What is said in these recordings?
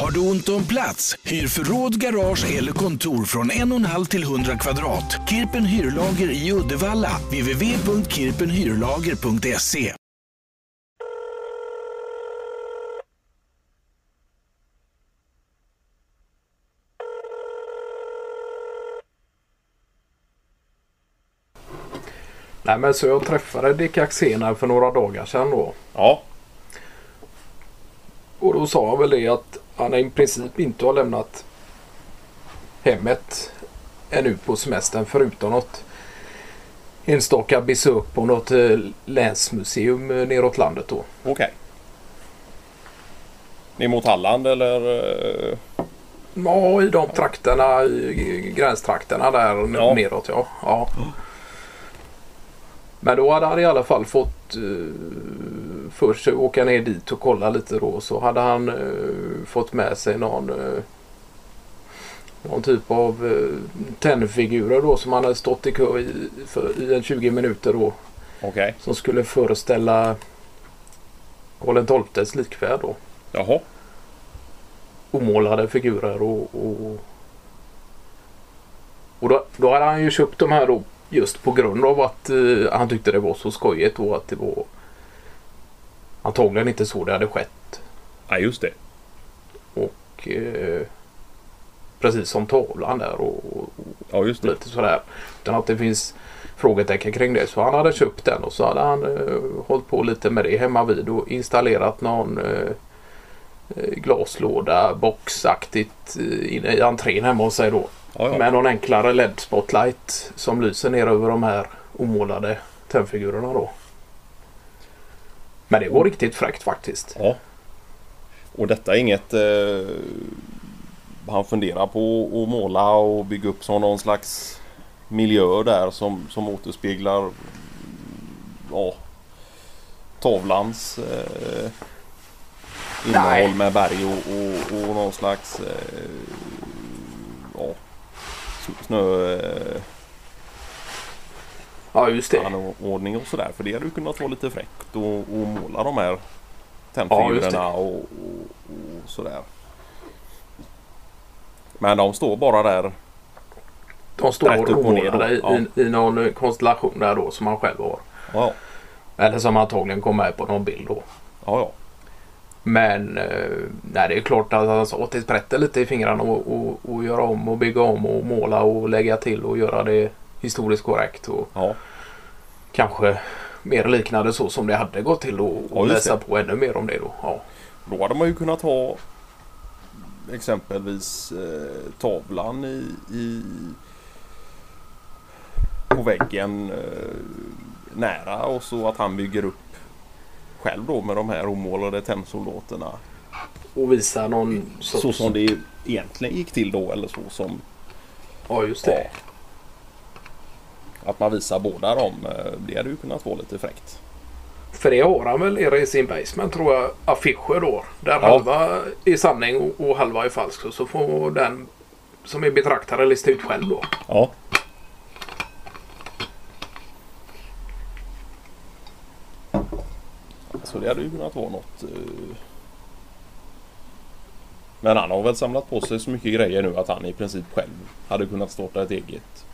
Har du ont om plats? Hyr förråd, garage eller kontor från en och en halv till 100 kvadrat. Kirpen Hyrlager i Uddevalla. www.kirpenhyrlager.se Nej men så jag träffade Dick Axén här för några dagar sedan då. Ja. Och då sa han väl det att han i princip inte har lämnat hemmet ännu på semestern förutom något enstaka besök på något eh, länsmuseum eh, neråt landet då. Okej. Ner mot Halland eller? eh, Ja, i de trakterna, i gränstrakterna där Ja. neråt ja. ja. Men då hade han i alla fall fått för sig att åka ner dit och kolla lite då. Så hade han eh, fått med sig någon, eh, någon typ av uh, tennfigurer då som han hade stått i kö i, för, i en 20 minuter då. Okej. Som skulle föreställa Karl XIIs likfärd då. Jaha. omålade figurer och, och, och då, då hade han ju köpt de här då just på grund av att eh, han tyckte det var så skojigt och att det var antagligen inte så det hade skett. Ja just det. Och eh, precis som tavlan där och, och, Ja just det. lite sådär. Utan att det finns frågetecken kring det. Så han hade köpt den och så hade han eh, hållit på lite med det hemma vid och installerat någon eh, eh, glaslåda boxaktigt eh, inne i entrén hemma hos sig då. Ja, ja. Med någon enklare LED-spotlight som lyser ner över de här omålade tennfigurerna då. Men det var riktigt fräckt faktiskt. ja. Och detta är inget eh, han funderar på att måla och bygga upp som någon slags miljö där som, som återspeglar ja, tavlans eh, innehåll Nej. med berg och, och, och någon slags eh, ja, snö eh, Ja just det. anordning och sådär. För det hade ju kunnat vara lite fräckt och, och måla de här Ja, just tennfigurerna det. och, och, och sådär. Men de står bara där. De Rätt står upp och ner då, i, i någon konstellation där då som han själv har. Ja, Eller som antagligen kom med på någon bild då. ja, ja. Men eh, nej, det är klart att han sa till sprätter lite i fingrarna och, och, och göra om och bygga om och måla och lägga till och göra det historiskt korrekt. Och ja. kanske mer liknande så som det hade gått till och, Ja, och just läsa det. på ännu mer om det då. Ja, Då hade man ju kunnat ha exempelvis eh, tavlan i, i på väggen eh, nära och så att han bygger upp själv då med de här omålade tennsoldaterna. och visa någon sorts... Så som det egentligen gick till då eller så som Ja, just det. Att man visar båda dem. eh, Det hade ju kunnat vara lite fräckt. För det har han väl nere i sin basement tror jag. Affischer då. Där Ja. halva är sanning och, halva är falskt. Och så får den som är betraktare lista ut själv då. Ja. Så det hade ju kunnat vara något. eh. Men han har väl samlat på sig så mycket grejer nu att han i princip själv hade kunnat starta ett eget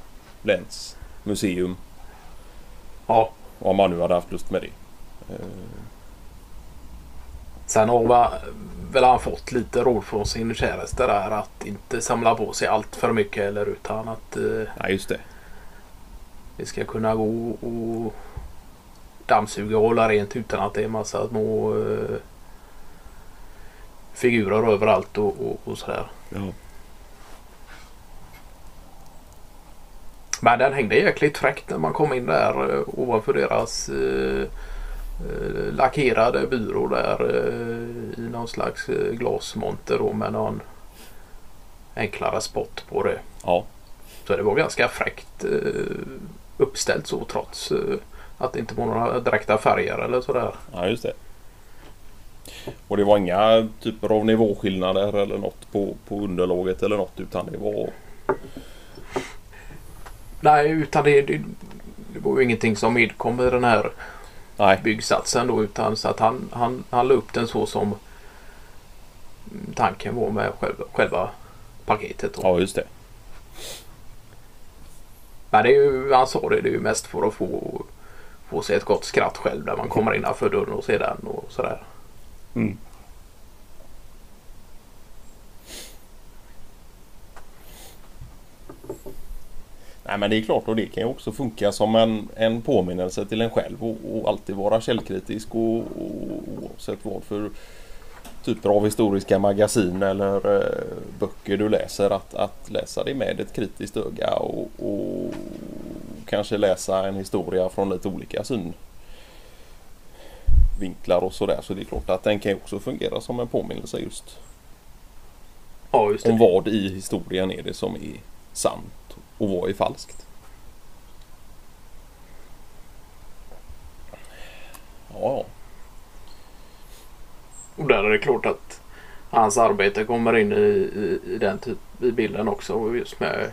länsmuseum. Ja. Om han nu hade haft lust med det. Eh, Sen har väl han fått lite råd från sin käraste där att inte samla på sig allt för mycket eller utan att eh, Nej just det. det ska kunna gå och dammsuga och hålla rent utan att det är massa små eh, figurer överallt och, och, och sådär. Ja. Men den hängde jäkligt fräckt när man kom in där eh, ovanför deras eh, eh, lackerade byrå där eh, i någon slags eh, glasmonter då med någon enklare spott på det. Ja. Så det var ganska fräckt eh, uppställt så trots eh, att det inte var några direkta färger eller sådär. Ja, just det. Och det var inga typer av nivåskillnader eller något på, på underlaget eller något utan det var... Nej, utan det, det, det var ju ingenting som medkom i den här Nej, byggsatsen då utan så att han, han, han la upp den så som tanken var med själva, själva paketet. Då. Ja, just det. Men det är ju, han sa det, det är ju mest för att få, få sig ett gott skratt själv när man kommer innanför dörren och ser den och sådär. Mm. Nej men det är klart och det kan ju också funka som en, en påminnelse till en själv och, och alltid vara källkritisk och, och oavsett vad för typer av historiska magasin eller eh, böcker du läser att, att läsa det med ett kritiskt öga och, och kanske läsa en historia från lite olika synvinklar och sådär. Så det är klart att den kan ju också fungera som en påminnelse just Ja, just om vad i historien är det som är sant och vad är falskt. Ja, ja. Och där är det klart att hans arbete kommer in i, i, i den typ, i bilden också. Just med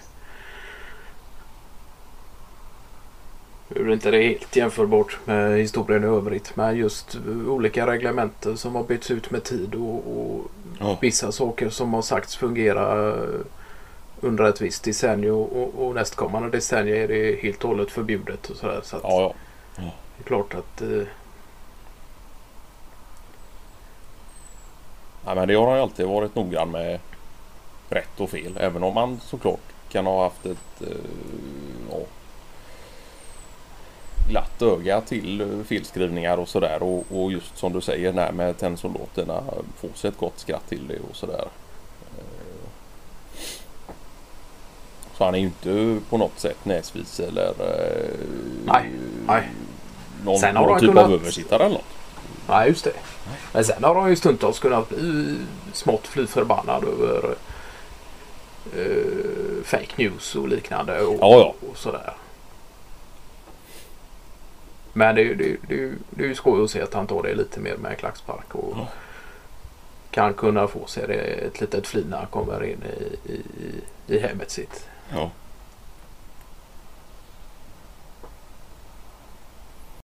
hur inte det är helt jämförbart med historien i övrigt. Men just olika reglementer som har bytts ut med tid och, och Ja. vissa saker som har sagts fungera under ett visst decennium och, och nästkommande decennium är det helt och hållet förbjudet. Och sådär. Så att ja, ja. det är klart att eh, Nej, men det har han ju alltid varit noggrann med rätt och fel. Även om man såklart kan ha haft ett eh, ja, glatt öga till eh, felskrivningar och sådär. Och, och just som du säger när med tennsoldaterna få sig ett gott skratt till det och sådär. Så han är ju inte på något sätt näsvis eller eh, Nej, nej. någon, Sen någon typ kunnat- av översittare eller något. Nej, just det. Men sen har han ju stundtals kunnat bli smått fly förbannad över eh, fake news och liknande. Och, Ja, ja. och sådär. Men det, är ju- det, det, det är ju skoj att se att han tar det lite mer med klackspark. Och Ja. kan kunna få sig det, ett litet flin när han kommer in i, i, i hemmet sitt. Ja.